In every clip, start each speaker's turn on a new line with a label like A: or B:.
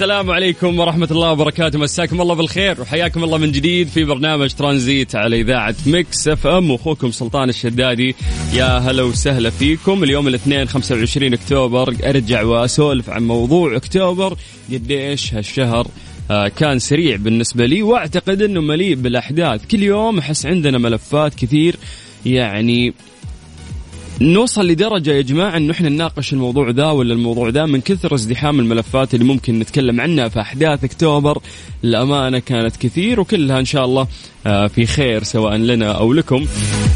A: السلام عليكم ورحمة الله وبركاته. مساكم الله بالخير وحياكم الله من جديد في برنامج ترانزيت على إذاعة Mix FM. وأخوكم سلطان الشدادي. يا هلا وسهلا فيكم. اليوم الاثنين 25 أكتوبر. أرجع وأسولف عن موضوع أكتوبر. قديش هالشهر آه، كان سريع بالنسبة لي وأعتقد أنه مليء بالأحداث. كل يوم أحس عندنا ملفات كثير. يعني نوصل لدرجة يا جماعة إنه إحنا نناقش الموضوع ذا ولا الموضوع ذا من كثر ازدحام الملفات اللي ممكن نتكلم عنها في أحداث أكتوبر. الامانة كانت كثير وكلها إن شاء الله آه، في خير سواء لنا أو لكم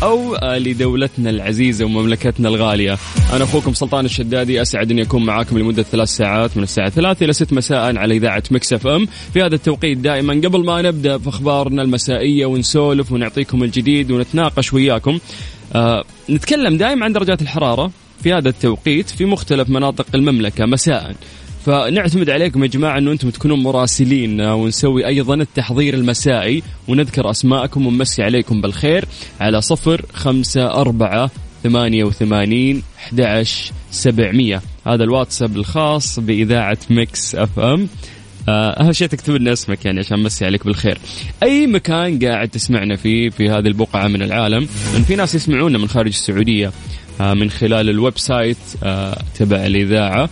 A: أو آه، لدولتنا العزيزة ومملكتنا الغالية. أنا أخوكم سلطان الشدادي أسعد اني اكون معاكم لمدة ثلاث ساعات من الساعة ثلاثة إلى ست مساء على إذاعة مكسف إم. في هذا التوقيت دائما قبل ما نبدأ في أخبارنا المسائية ونسولف ونعطيكم الجديد ونتناقش وياكم آه نتكلم دائما عن درجات الحرارة في هذا التوقيت في مختلف مناطق المملكة مساء. فنعتمد عليكم يا جماعة أنه أنتم تكونون مراسلين ونسوي أيضا التحضير المسائي ونذكر أسماءكم ونمسي عليكم بالخير على صفر خمسة أربعة ثمانية وثمانين أحد سبعمية. هذا الواتساب الخاص بإذاعة Mix FM. آه، أهم شيء تكتب لنا اسمك يعني عشان نمسي عليك بالخير. أي مكان قاعد تسمعنا فيه في هذه البقعة من العالم؟ لأن في ناس يسمعونا من خارج السعودية آه، من خلال ال website آه، تبع الإذاعة.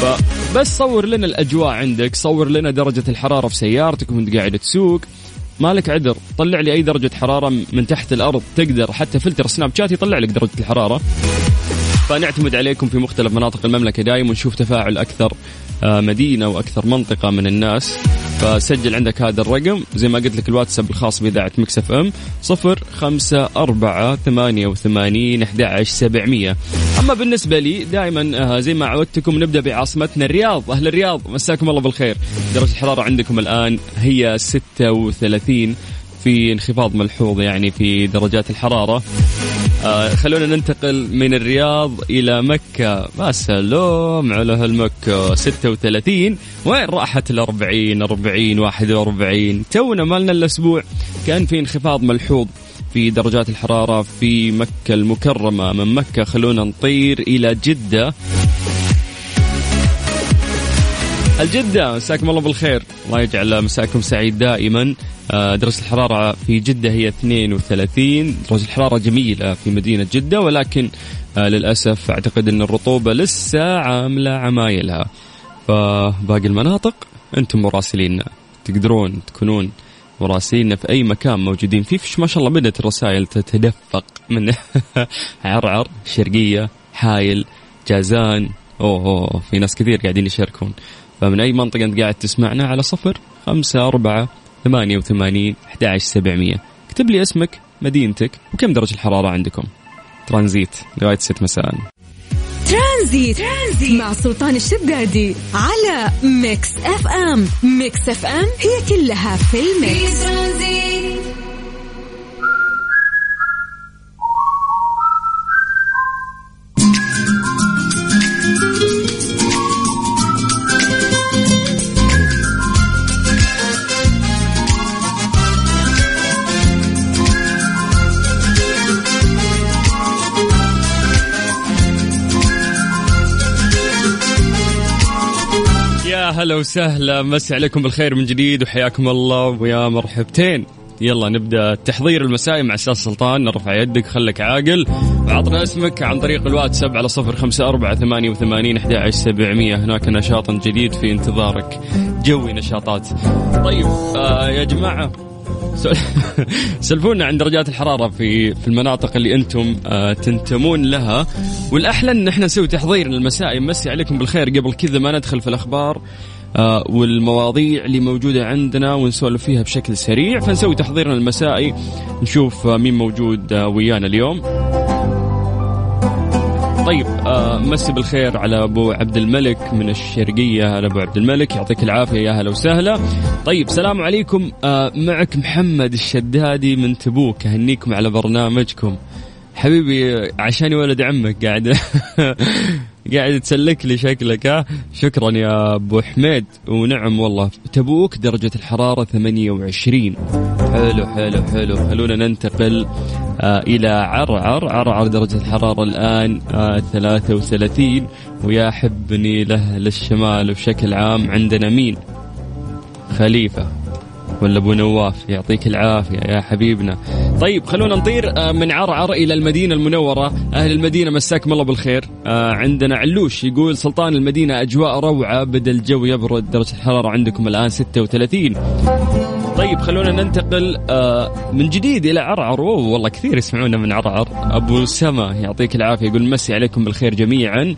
A: فبس صور لنا الأجواء عندك صور لنا درجة الحرارة في سيارتك وانت قاعد تسوق. مالك عذر طلع لي أي درجة حرارة من تحت الأرض تقدر حتى فلتر سناب شات يطلع لك درجة الحرارة. فنعتمد عليكم في مختلف مناطق المملكة دايم ونشوف تفاعل أكثر آه، مدينة وأكثر منطقة من الناس. فسجل عندك هذا الرقم زي ما قلت لك الواتساب الخاص بإذاعة Mix FM صفر خمسة أربعة ثمانية وثمانين أحد سبعمية. أما بالنسبة لي دائما آه، زي ما عودتكم نبدأ بعاصمتنا الرياض. أهل الرياض مساكم الله بالخير. درجة الحرارة عندكم الآن هي ستة وثلاثين في انخفاض ملحوظ يعني في درجات الحرارة. آه خلونا ننتقل من الرياض إلى مكة. ما سلام على هالمكة. 36 وين راحت ال 40 40 41 تونا مالنا الأسبوع كان في انخفاض ملحوظ في درجات الحرارة في مكة المكرمة. من مكة خلونا نطير إلى جدة. الجدة مساكم الله بالخير. الله يجعل مساكم سعيد دائما. آه، درجة الحرارة في جدة هي 32 درجة الحرارة جميلة في مدينة جدة ولكن آه، للأسف أعتقد أن الرطوبة لسه عاملة عمايلها فباقي المناطق أنتم مراسلين تقدرون تكونون مراسلين في أي مكان موجودين فيه. فيش ما شاء الله بدأت الرسائل تتدفق من عرعر شرقية حايل جازان. أوه, أوه في ناس كثير قاعدين يشاركون. فمن أي منطقة أنت قاعد تسمعنا على صفر خمسة أربعة ثمانية وثمانين أحد سبعمية. اكتب لي اسمك مدينتك وكم درجة الحرارة عندكم. ترانزيت لغاية ست مساء.
B: ترانزيت. ترانزيت. مع سلطان الشدادي على Mix FM. Mix FM هي كلها في ال mix. في
A: هلا وسهلا. مسي عليكم بالخير من جديد وحياكم الله ويا مرحبتين. يلا نبدأ التحضير المسائي مع أستاذ سلطان. نرفع يدك خلك عاقل. وعطنا اسمك عن طريق الواتساب على صفر خمسة أربعة ثمانية وثمانين أحد سبعمية. هناك نشاط جديد في انتظارك. جوي نشاطات. طيب آه يا جماعة سلفونا عن درجات الحرارة في في المناطق اللي أنتم آه تنتمون لها. والأحلى أن إحنا نسوي تحضير المسائي مسي عليكم بالخير. قبل كذا ما ندخل في الأخبار آه والمواضيع اللي موجودة عندنا ونسولف فيها بشكل سريع. فنسوي تحضيرنا المسائي. نشوف آه مين موجود ويانا اليوم. طيب آه مسي بالخير على أبو عبد الملك من الشرقية. هلا أبو عبد الملك يعطيك العافية يا هلا وسهلا. طيب سلام عليكم. آه معك محمد الشدادي من تبوك. أهنيكم على برنامجكم. حبيبي عشان ولد عمك قاعد. قاعد تسلك لي شكلك ها؟ شكرا يا أبو حميد. ونعم والله. تبوك درجة الحرارة 28 حلو حلو حلو. خلونا ننتقل آه إلى عرعر. عرعر درجة الحرارة الآن آه 33 ويا حبني له للشمال بشكل عام عندنا مين؟ خليفة. ولا أبو نواف يعطيك العافية يا حبيبنا. طيب خلونا نطير آه، من عرعر إلى المدينة المنورة. أهل المدينة مساكم الله بالخير. آه، عندنا علوش يقول سلطان المدينة أجواء روعة بدا الجو يبرد درجة الحرارة عندكم الآن 36 طيب خلونا ننتقل آه، من جديد إلى عرعر. أوه والله كثير يسمعونا من عرعر. أبو سما يعطيك العافية يقول مسي عليكم بالخير جميعا.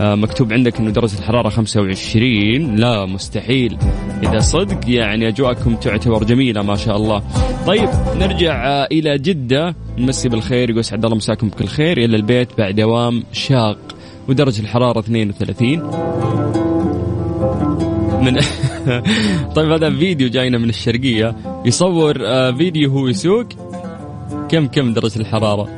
A: آه، مكتوب عندك إنه درجة الحرارة 25 لا مستحيل. إذا صدق يعني أجواءكم تعتبر جميلة ما شاء الله. طيب نرجع آه، إلى جدة. نمسي بالخير يقول سعد الله مساكم بكل خير إلى البيت بعد دوام شاق ودرجة الحرارة 32 من طيب هذا فيديو جاينا من الشرقية. يصور آه، فيديو هو يسوق. كم كم درجة الحرارة؟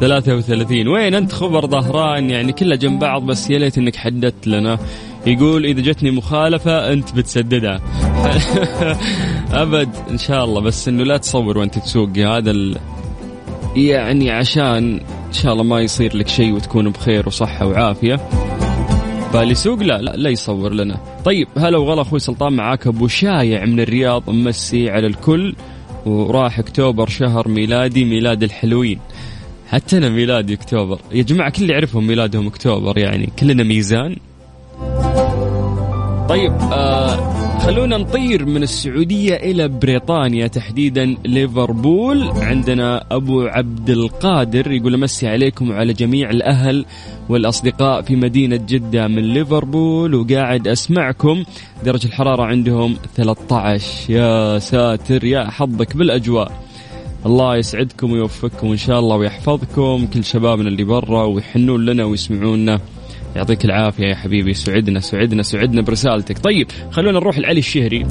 A: 33 وين أنت؟ خبر ظهران يعني كلها جنب بعض بس يا ليت إنك حددت لنا. يقول إذا جتني مخالفة أنت بتسددها. أبد إن شاء الله. بس إنه لا تصور وأنت تسوق هذا ال... يعني عشان إن شاء الله ما يصير لك شيء وتكون بخير وصحة وعافية. فاللي يسوق لا, لا لا يصور لنا. طيب هلا وغلا أخوي سلطان معاك أبو شايع من الرياض ممسي على الكل وراح أكتوبر شهر ميلادي ميلاد الحلوين. حتى أنا ميلادي أكتوبر. يا جماعة كل اللي يعرفهم ميلادهم أكتوبر يعني. كلنا ميزان. طيب آه خلونا نطير من السعودية إلى بريطانيا تحديدا ليفربول. عندنا أبو عبد القادر يقول أمسي عليكم وعلى جميع الأهل والأصدقاء في مدينة جدة من ليفربول وقاعد أسمعكم. درجة الحرارة عندهم 13 يا ساتر يا حظك بالأجواء. الله يسعدكم ويوفقكم إن شاء الله ويحفظكم كل شبابنا اللي برا ويحنون لنا ويسمعونا. يعطيك العافية يا حبيبي. سعدنا سعدنا سعدنا برسالتك. طيب خلونا نروح لعلي الشهري.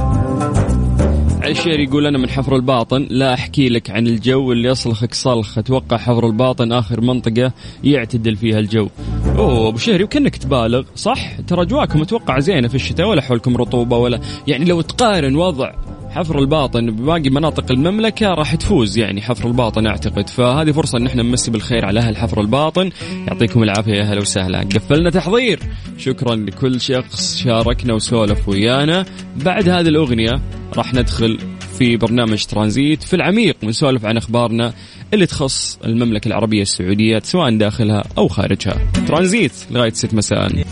A: علي الشهري يقول أنا من حفر الباطن. لا أحكي لك عن الجو اللي يصلخك صلخ أتوقع حفر الباطن آخر منطقة يعتدل فيها الجو. أوه أبو شهري وكأنك تبالغ. صح ترى أجواءكم أتوقع زينة في الشتاء ولا حولكم رطوبة ولا يعني لو تقارن وضع حفر الباطن بباقي مناطق المملكة راح تفوز يعني حفر الباطن أعتقد. فهذه فرصة أن إحنا نمسي بالخير على أهل حفر الباطن. يعطيكم العافية يا أهلا وسهلا. قفلنا تحضير. شكرا لكل شخص شاركنا وسولف ويانا. بعد هذه الأغنية راح ندخل في برنامج ترانزيت في العميق ونسولف عن أخبارنا اللي تخص المملكة العربية السعودية سواء داخلها أو خارجها. ترانزيت لغاية 6 مساء.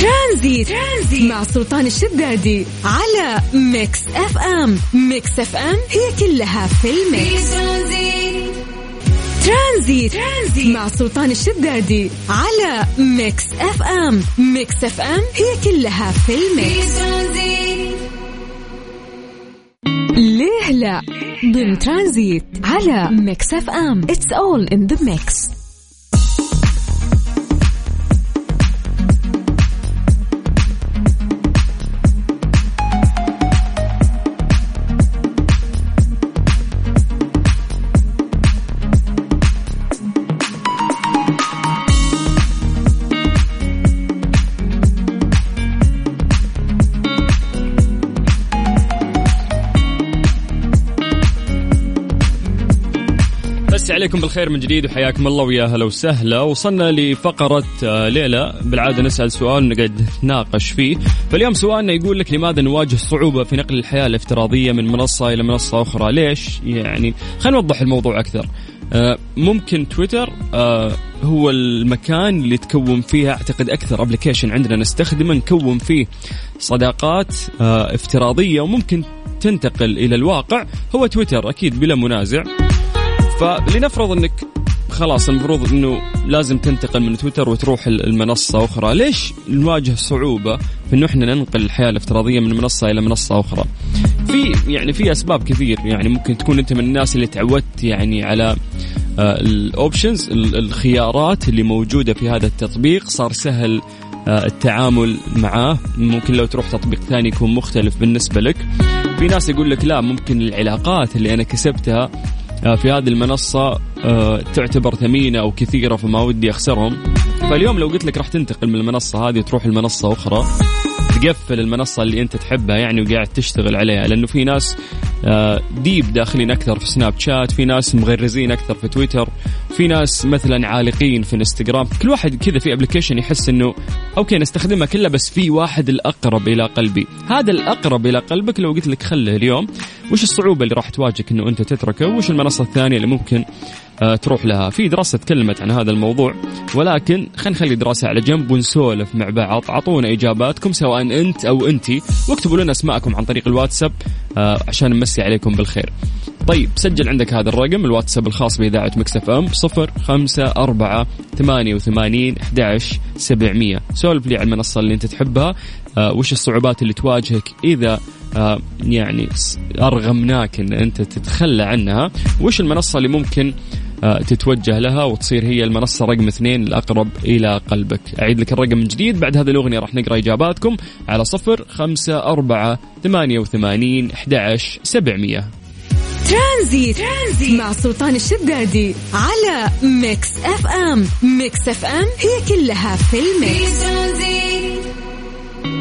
B: ترانزيت. ترانزيت. مع سلطان الشدادي على Mix FM. Mix FM هي كلها في ال mix. ترانزيت. ترانزيت مع سلطان الشدادي على Mix FM. Mix FM هي كلها في ال mix. ليه لا؟ ضمن ترانزيت على Mix FM. It's all in the mix
A: عليكم بالخير من جديد وحياكم الله ويا هلا وسهلا. وصلنا لفقرة آه، ليلى. بالعادة نسأل سؤال ونقعد نتناقش فيه. فاليوم سؤالنا يقول لك لماذا نواجه صعوبة في نقل الحياة الافتراضية من منصة إلى منصة أخرى؟ ليش؟ يعني خلينا نوضح الموضوع أكثر. آه، ممكن تويتر آه، هو المكان اللي تكون فيه أعتقد أكثر ابلكيشن عندنا نستخدمه نكون فيه صداقات افتراضية وممكن تنتقل إلى الواقع. هو تويتر أكيد بلا منازع. فلنفرض انك خلاص المفروض انه لازم تنتقل من تويتر وتروح المنصة أخرى، ليش نواجه صعوبة في إنه إحنا ننقل الحياة الافتراضية من منصة إلى منصة أخرى؟ في يعني في أسباب كثير. يعني ممكن تكون أنت من الناس اللي تعودت يعني على آه، الأوبشنز الخيارات اللي موجودة في هذا التطبيق. صار سهل آه، التعامل معاه. ممكن لو تروح تطبيق ثاني يكون مختلف بالنسبة لك. في ناس يقول لك لا ممكن العلاقات اللي أنا كسبتها في هذه المنصة آه، تعتبر ثمينة أو كثيرة فما ودي أخسرهم. فاليوم لو قلت لك راح تنتقل من المنصة هذه وتروح المنصة أخرى تقفل المنصة اللي أنت تحبها يعني وقاعد تشتغل عليها لأنه في ناس deep آه، داخلين أكثر في سناب شات في ناس مغرزين أكثر في تويتر في ناس مثلا عالقين في إنستغرام. كل واحد كذا في application يحس إنه okay نستخدمها كلها بس في واحد الأقرب إلى قلبي. هذا الأقرب إلى قلبك لو قلت لك خله اليوم. وش الصعوبة اللي راح تواجهك إنه أنت تتركه؟ وش المنصة الثانية اللي ممكن آه، تروح لها؟ في دراسة تكلمت عن هذا الموضوع ولكن خلينا نخلي دراسة على جنب ونسولف مع بعض. أعطونا إجاباتكم سواء أنت أو أنتي واكتبوا لنا أسماءكم عن طريق الواتساب آه، عشان نمسي عليكم بالخير. طيب سجل عندك هذا الرقم الواتساب الخاص بإذاعة Mix FM صفر خمسة أربعة ثمانية وثمانين أحداش سبعمية. سولف لي على المنصة اللي أنت تحبها آه وش الصعوبات اللي تواجهك إذا يعني أرغمناك أن أنت تتخلى عنها. وش المنصة اللي ممكن آه، تتوجه لها وتصير هي المنصة رقم اثنين الأقرب إلى قلبك؟ أعيد لك الرقم من جديد. بعد هذه الأغنية راح نقرأ إجاباتكم على صفر خمسة أربعة ثمانية وثمانين أحد سبعمية.
B: ترانزيت. ترانزيت مع سلطان الشدادي على Mix FM. Mix FM هي كلها في ال mix.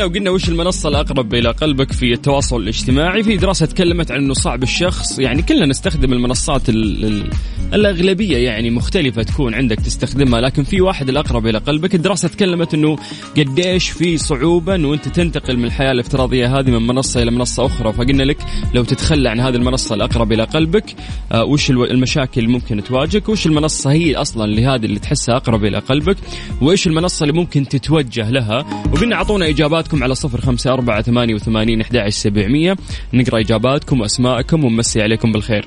A: سألنا وقلنا وش المنصة الأقرب إلى قلبك في التواصل الاجتماعي؟ في دراسة تكلمت عن أنه صعب الشخص يعني كلنا نستخدم المنصات ال ال الأغلبية يعني مختلفة تكون عندك تستخدمها لكن في واحد الأقرب إلى قلبك. الدراسة تكلمت أنه قديش في صعوبة أنه أنت تنتقل من الحياة الافتراضية هذه من منصة إلى منصة أخرى. فقلنا لك لو تتخلى عن هذه المنصة الأقرب إلى قلبك آه وش المشاكل اللي ممكن تواجهك؟ وش المنصة هي أصلا لهذه اللي تحسها أقرب إلى قلبك؟ وإيش المنصة اللي ممكن تتوجه لها؟ وقلنا أعطونا إجاباتكم على صفر خمسة أربعة ثمانية وثمانين أحد سبعمية. نقرأ إجاباتكم وأسماءكم ونمسي عليكم بالخير.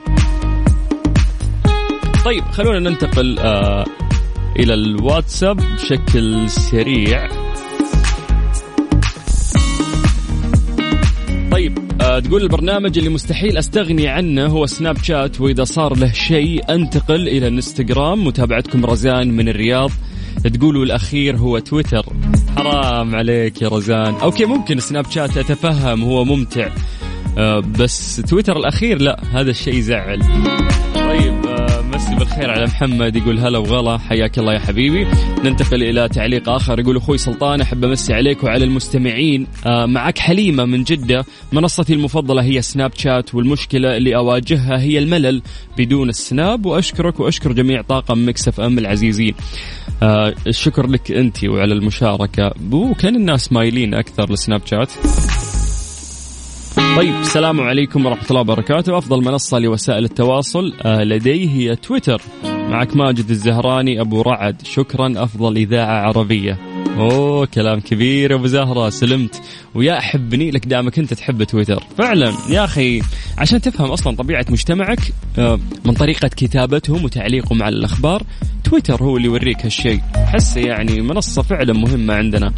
A: طيب خلونا ننتقل آه إلى الواتساب بشكل سريع. طيب آه تقول البرنامج اللي مستحيل أستغني عنه هو سناب شات وإذا صار له شيء أنتقل إلى الإنستغرام. متابعتكم رزان من الرياض. تقولوا الأخير هو تويتر. حرام عليك يا رزان. okay ممكن سناب شات أتفهم هو ممتع. آه بس تويتر الأخير لا هذا الشيء يزعل. طيب مسي بالخير على محمد يقول هلا وغلا حياك الله يا حبيبي. ننتقل إلى تعليق آخر يقول أخوي سلطان أحب أمسي عليك وعلى المستمعين. آه معك حليمة من جدة. منصتي المفضلة هي سناب شات والمشكلة اللي أواجهها هي الملل بدون السناب وأشكرك وأشكر جميع طاقم Mix FM العزيزين. آه الشكر لك أنت وعلى المشاركة. وكان الناس مايلين أكثر لسناب شات. طيب السلام عليكم ورحمة الله وبركاته. أفضل منصة لوسائل التواصل آه، لدي هي تويتر. معك ماجد الزهراني أبو رعد. شكرا أفضل إذاعة عربية. أوه كلام كبير. أبو زهرة سلمت. ويا أحبني لك دامك أنت تحب تويتر. فعلا يا أخي عشان تفهم أصلا طبيعة مجتمعك آه، من طريقة كتابتهم وتعليقهم على الأخبار تويتر هو اللي يوريك هالشيء. حسه يعني منصة فعلا مهمة عندنا.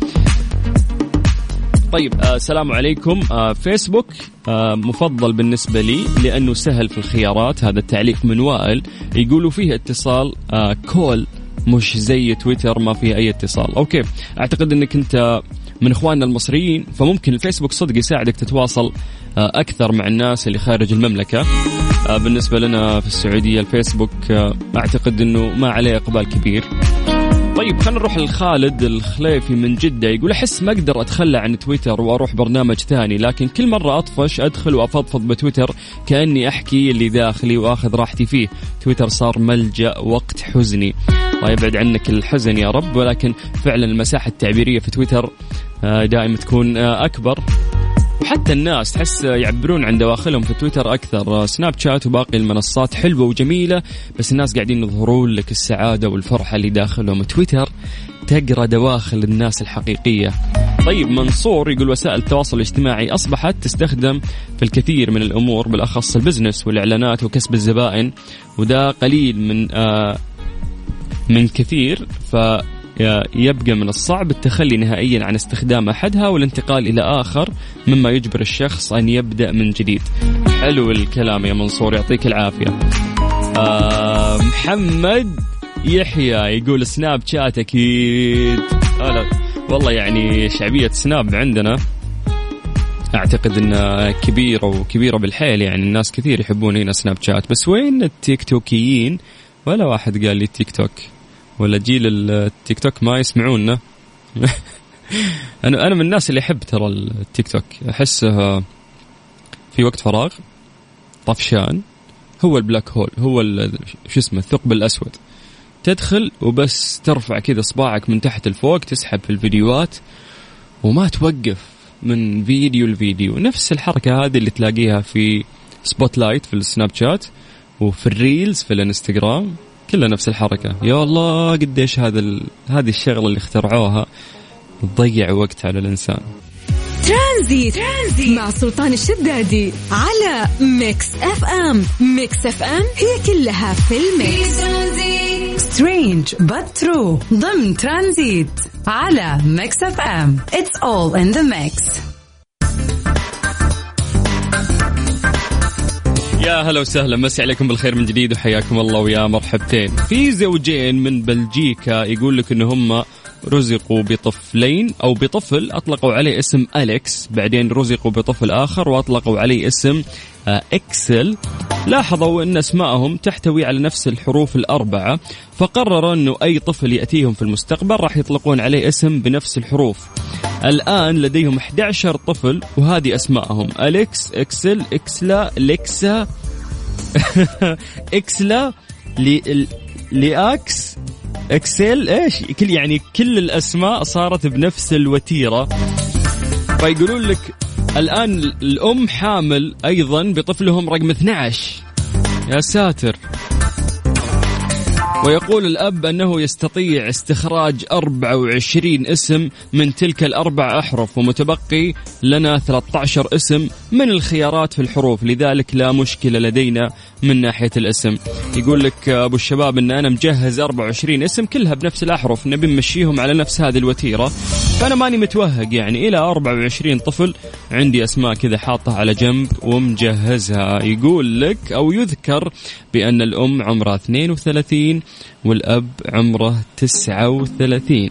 A: طيب آه السلام عليكم. آه فيسبوك آه مفضل بالنسبة لي لأنه سهل في الخيارات هذا التعليق من وائل. يقولوا فيه اتصال call مش زي تويتر ما فيه أي اتصال. okay أعتقد أنك أنت من إخواننا المصريين فممكن الفيسبوك صدق يساعدك تتواصل أكثر مع الناس اللي خارج المملكة. بالنسبة لنا في السعودية الفيسبوك أعتقد إنه ما عليه إقبال كبير. طيب خلينا نروح لخالد الخليفي من جدة. يقول أحس ما أقدر أتخلى عن تويتر وأروح برنامج ثاني لكن كل مرة أطفش أدخل وأفضفض بتويتر كأني أحكي اللي داخلي وأخذ راحتي فيه. تويتر صار ملجأ وقت حزني. الله يبعد عنك الحزن يا رب ولكن فعلا المساحة التعبيرية في تويتر آه، دائما تكون آه، أكبر. وحتى الناس تحس يعبرون عن دواخلهم في تويتر أكثر. سناب شات وباقي المنصات حلوة وجميلة بس الناس قاعدين يظهرون لك السعادة والفرحة اللي داخلهم. تويتر تقرأ دواخل الناس الحقيقية. طيب منصور يقول وسائل التواصل الاجتماعي أصبحت تستخدم في الكثير من الأمور بالأخص البزنس والإعلانات وكسب الزبائن وده قليل من آه من كثير. ف يبقى من الصعب التخلي نهائيا عن استخدام أحدها والانتقال إلى آخر مما يجبر الشخص أن يبدأ من جديد. حلو الكلام يا منصور يعطيك العافية. آه محمد يحيى يقول سناب شات أكيد. آه والله يعني شعبية سناب عندنا أعتقد إنها كبيرة وكبيرة بالحيل يعني الناس كثير يحبون هنا سناب شات. بس وين التيك توكيين؟ ولا واحد قال لي تيك توك. ولا جيل التيك توك ما يسمعونا. أنا أنا من الناس اللي أحب ترى التيك توك. احسه في وقت فراغ طفشان هو ال black hole هو شو اسمه الثقب الأسود. تدخل وبس ترفع كذا اصبعك من تحت لفوق تسحب في الفيديوهات وما توقف من فيديو لفيديو. نفس الحركة هذه اللي تلاقيها في Spotlight في السناب شات وفي ال Reels في الانستغرام. كلها نفس الحركة. يا الله قديش هذا ال... هذه الشغلة اللي اخترعوها تضيع وقت على الإنسان.
B: ترانزيت. ترانزيت مع سلطان الشدادي على Mix FM. Mix FM هي كلها في ال mix. strange but true ضمن ترانزيت على Mix FM. it's all in the mix
A: يا هلا وسهلا مسي عليكم بالخير من جديد وحياكم الله ويا مرحبتين. في زوجين من بلجيكا يقول لك إن هم رزقوا بطفلين أو بطفل أطلقوا عليه اسم أليكس بعدين رزقوا بطفل آخر وأطلقوا عليه اسم آه، إكسل. لاحظوا أن أسماءهم تحتوي على نفس الحروف الأربعة فقرروا أنه أي طفل يأتيهم في المستقبل راح يطلقون عليه اسم بنفس الحروف. الآن لديهم 11 طفل وهذه أسماءهم. أليكس إكسل إكسلا ليكسا إكسلا لياكس إكسل إيش؟ كل يعني كل الأسماء صارت بنفس الوتيرة. فيقولون لك الآن الأم حامل أيضا بطفلهم رقم 12 يا ساتر. ويقول الأب أنه يستطيع استخراج 24 اسم من تلك الأربع أحرف ومتبقي لنا 13 اسم من الخيارات في الحروف لذلك لا مشكلة لدينا من ناحية الاسم. يقول لك أبو الشباب أن أنا مجهز 24 اسم كلها بنفس الأحرف نبي نمشيهم على نفس هذه الوتيرة. فأنا ماني متوهق يعني إلى 24 طفل عندي أسماء كذا حاطها على جنب ومجهزها. يقول لك أو يذكر بأن الأم عمرها 32 والأب عمره 39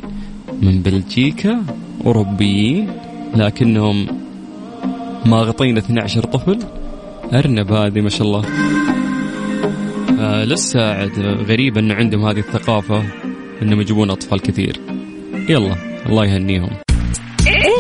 A: من بلجيكا؟ أوروبيين لكنهم ماغطين 12 طفل. أرنب هذه ما شاء الله. آه لسه غريب أنه عندهم هذه الثقافة أنهم يجيبون أطفال كثير. يلا الله يهنيهم.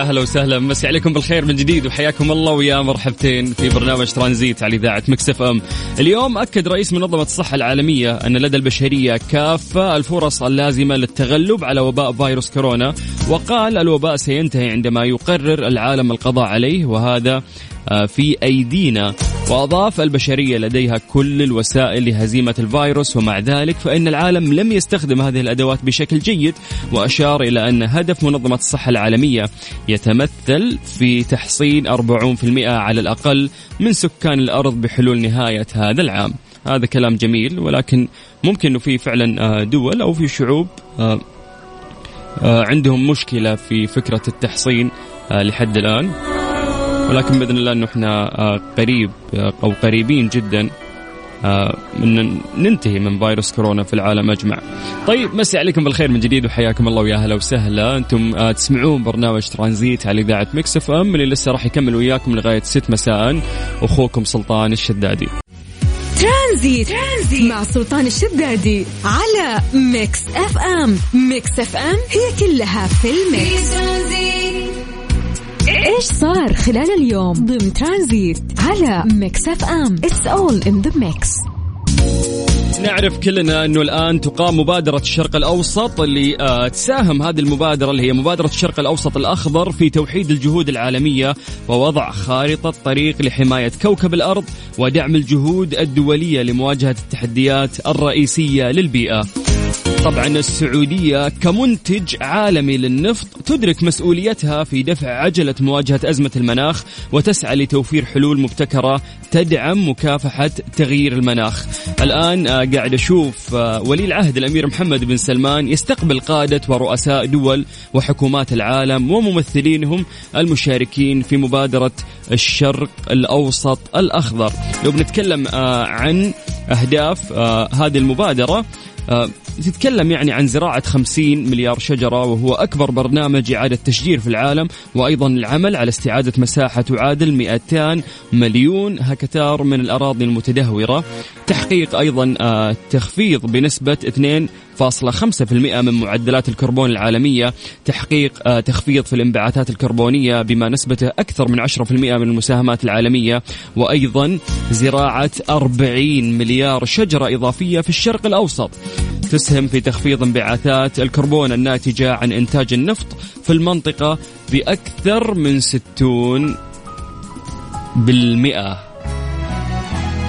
A: يا هلا وسهلا مسي عليكم بالخير من جديد وحياكم الله ويا مرحبتين في برنامج ترانزيت على إذاعة مكسف إم. اليوم أكد رئيس منظمة الصحة العالمية أن لدى البشرية كافة الفرص اللازمة للتغلب على وباء فيروس كورونا وقال الوباء سينتهي عندما يقرر العالم القضاء عليه وهذا في أيدينا. وأضاف البشرية لديها كل الوسائل لهزيمة الفيروس ومع ذلك فإن العالم لم يستخدم هذه الأدوات بشكل جيد وأشار إلى أن هدف منظمة الصحة العالمية يتمثل في تحصين 40% على الأقل من سكان الأرض بحلول نهاية هذا العام. هذا كلام جميل ولكن ممكن انه في فعلا آه، دول أو في شعوب آه، عندهم مشكلة في فكرة التحصين لحد الآن. ولكن بإذن الله إنه إحنا آه، قريب آه، أو قريبين جدا آه، من ننتهي من فيروس كورونا في العالم أجمع. طيب مسي عليكم بالخير من جديد وحياكم الله ويا أهلا وسهلا، أنتم تسمعون برنامج ترانزيت على إذاعة Mix FM اللي لسه راح يكمل وياكم لغاية 6 مساء أخوكم سلطان الشدادي.
B: ترانزيت. ترانزيت مع سلطان الشدادي على Mix FM، Mix FM هي كلها في ال mix. إيش صار خلال اليوم ضمن ترانزيت على Mix FM it's all in the mix
A: نعرف كلنا إنه الآن تقام مبادرة الشرق الأوسط اللي آه تساهم هذه المبادرة اللي هي مبادرة الشرق الأوسط الأخضر في توحيد الجهود العالمية ووضع خارطة طريق لحماية كوكب الأرض ودعم الجهود الدولية لمواجهة التحديات الرئيسية للبيئة. طبعا السعودية كمنتج عالمي للنفط تدرك مسؤوليتها في دفع عجلة مواجهة أزمة المناخ وتسعى لتوفير حلول مبتكرة تدعم مكافحة تغيير المناخ. الآن آه، قاعد أشوف آه، ولي العهد الأمير محمد بن سلمان يستقبل قادة ورؤساء دول وحكومات العالم وممثلينهم المشاركين في مبادرة الشرق الأوسط الأخضر. لو بنتكلم آه، عن أهداف هذه المبادرة تتكلم يعني عن زراعة 50 مليار شجرة وهو أكبر برنامج إعادة تشجير في العالم وأيضا العمل على استعادة مساحة تعادل 200 مليون هكتار من الأراضي المتدهورة. تحقيق أيضا آه، تخفيض بنسبة 2.5% من معدلات الكربون العالمية. تحقيق آه، تخفيض في الانبعاثات الكربونية بما نسبته أكثر من 10% من المساهمات العالمية. وأيضا زراعة 40 مليار شجرة إضافية في الشرق الأوسط. تسهم في تخفيض انبعاثات الكربون الناتجة عن إنتاج النفط في المنطقة بأكثر من 60 بالمئة.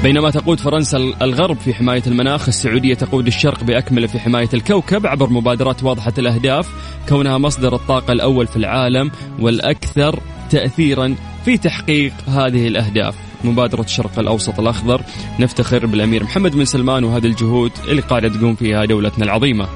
A: بينما تقود فرنسا الغرب في حماية المناخ السعودية تقود الشرق بأكمله في حماية الكوكب عبر مبادرات واضحة الأهداف كونها مصدر الطاقة الأول في العالم والأكثر تأثيرا في تحقيق هذه الأهداف. مبادرة الشرق الأوسط الأخضر. نفتخر بالأمير محمد بن سلمان وهذه الجهود اللي قاعدة تقوم فيها دولتنا العظيمة.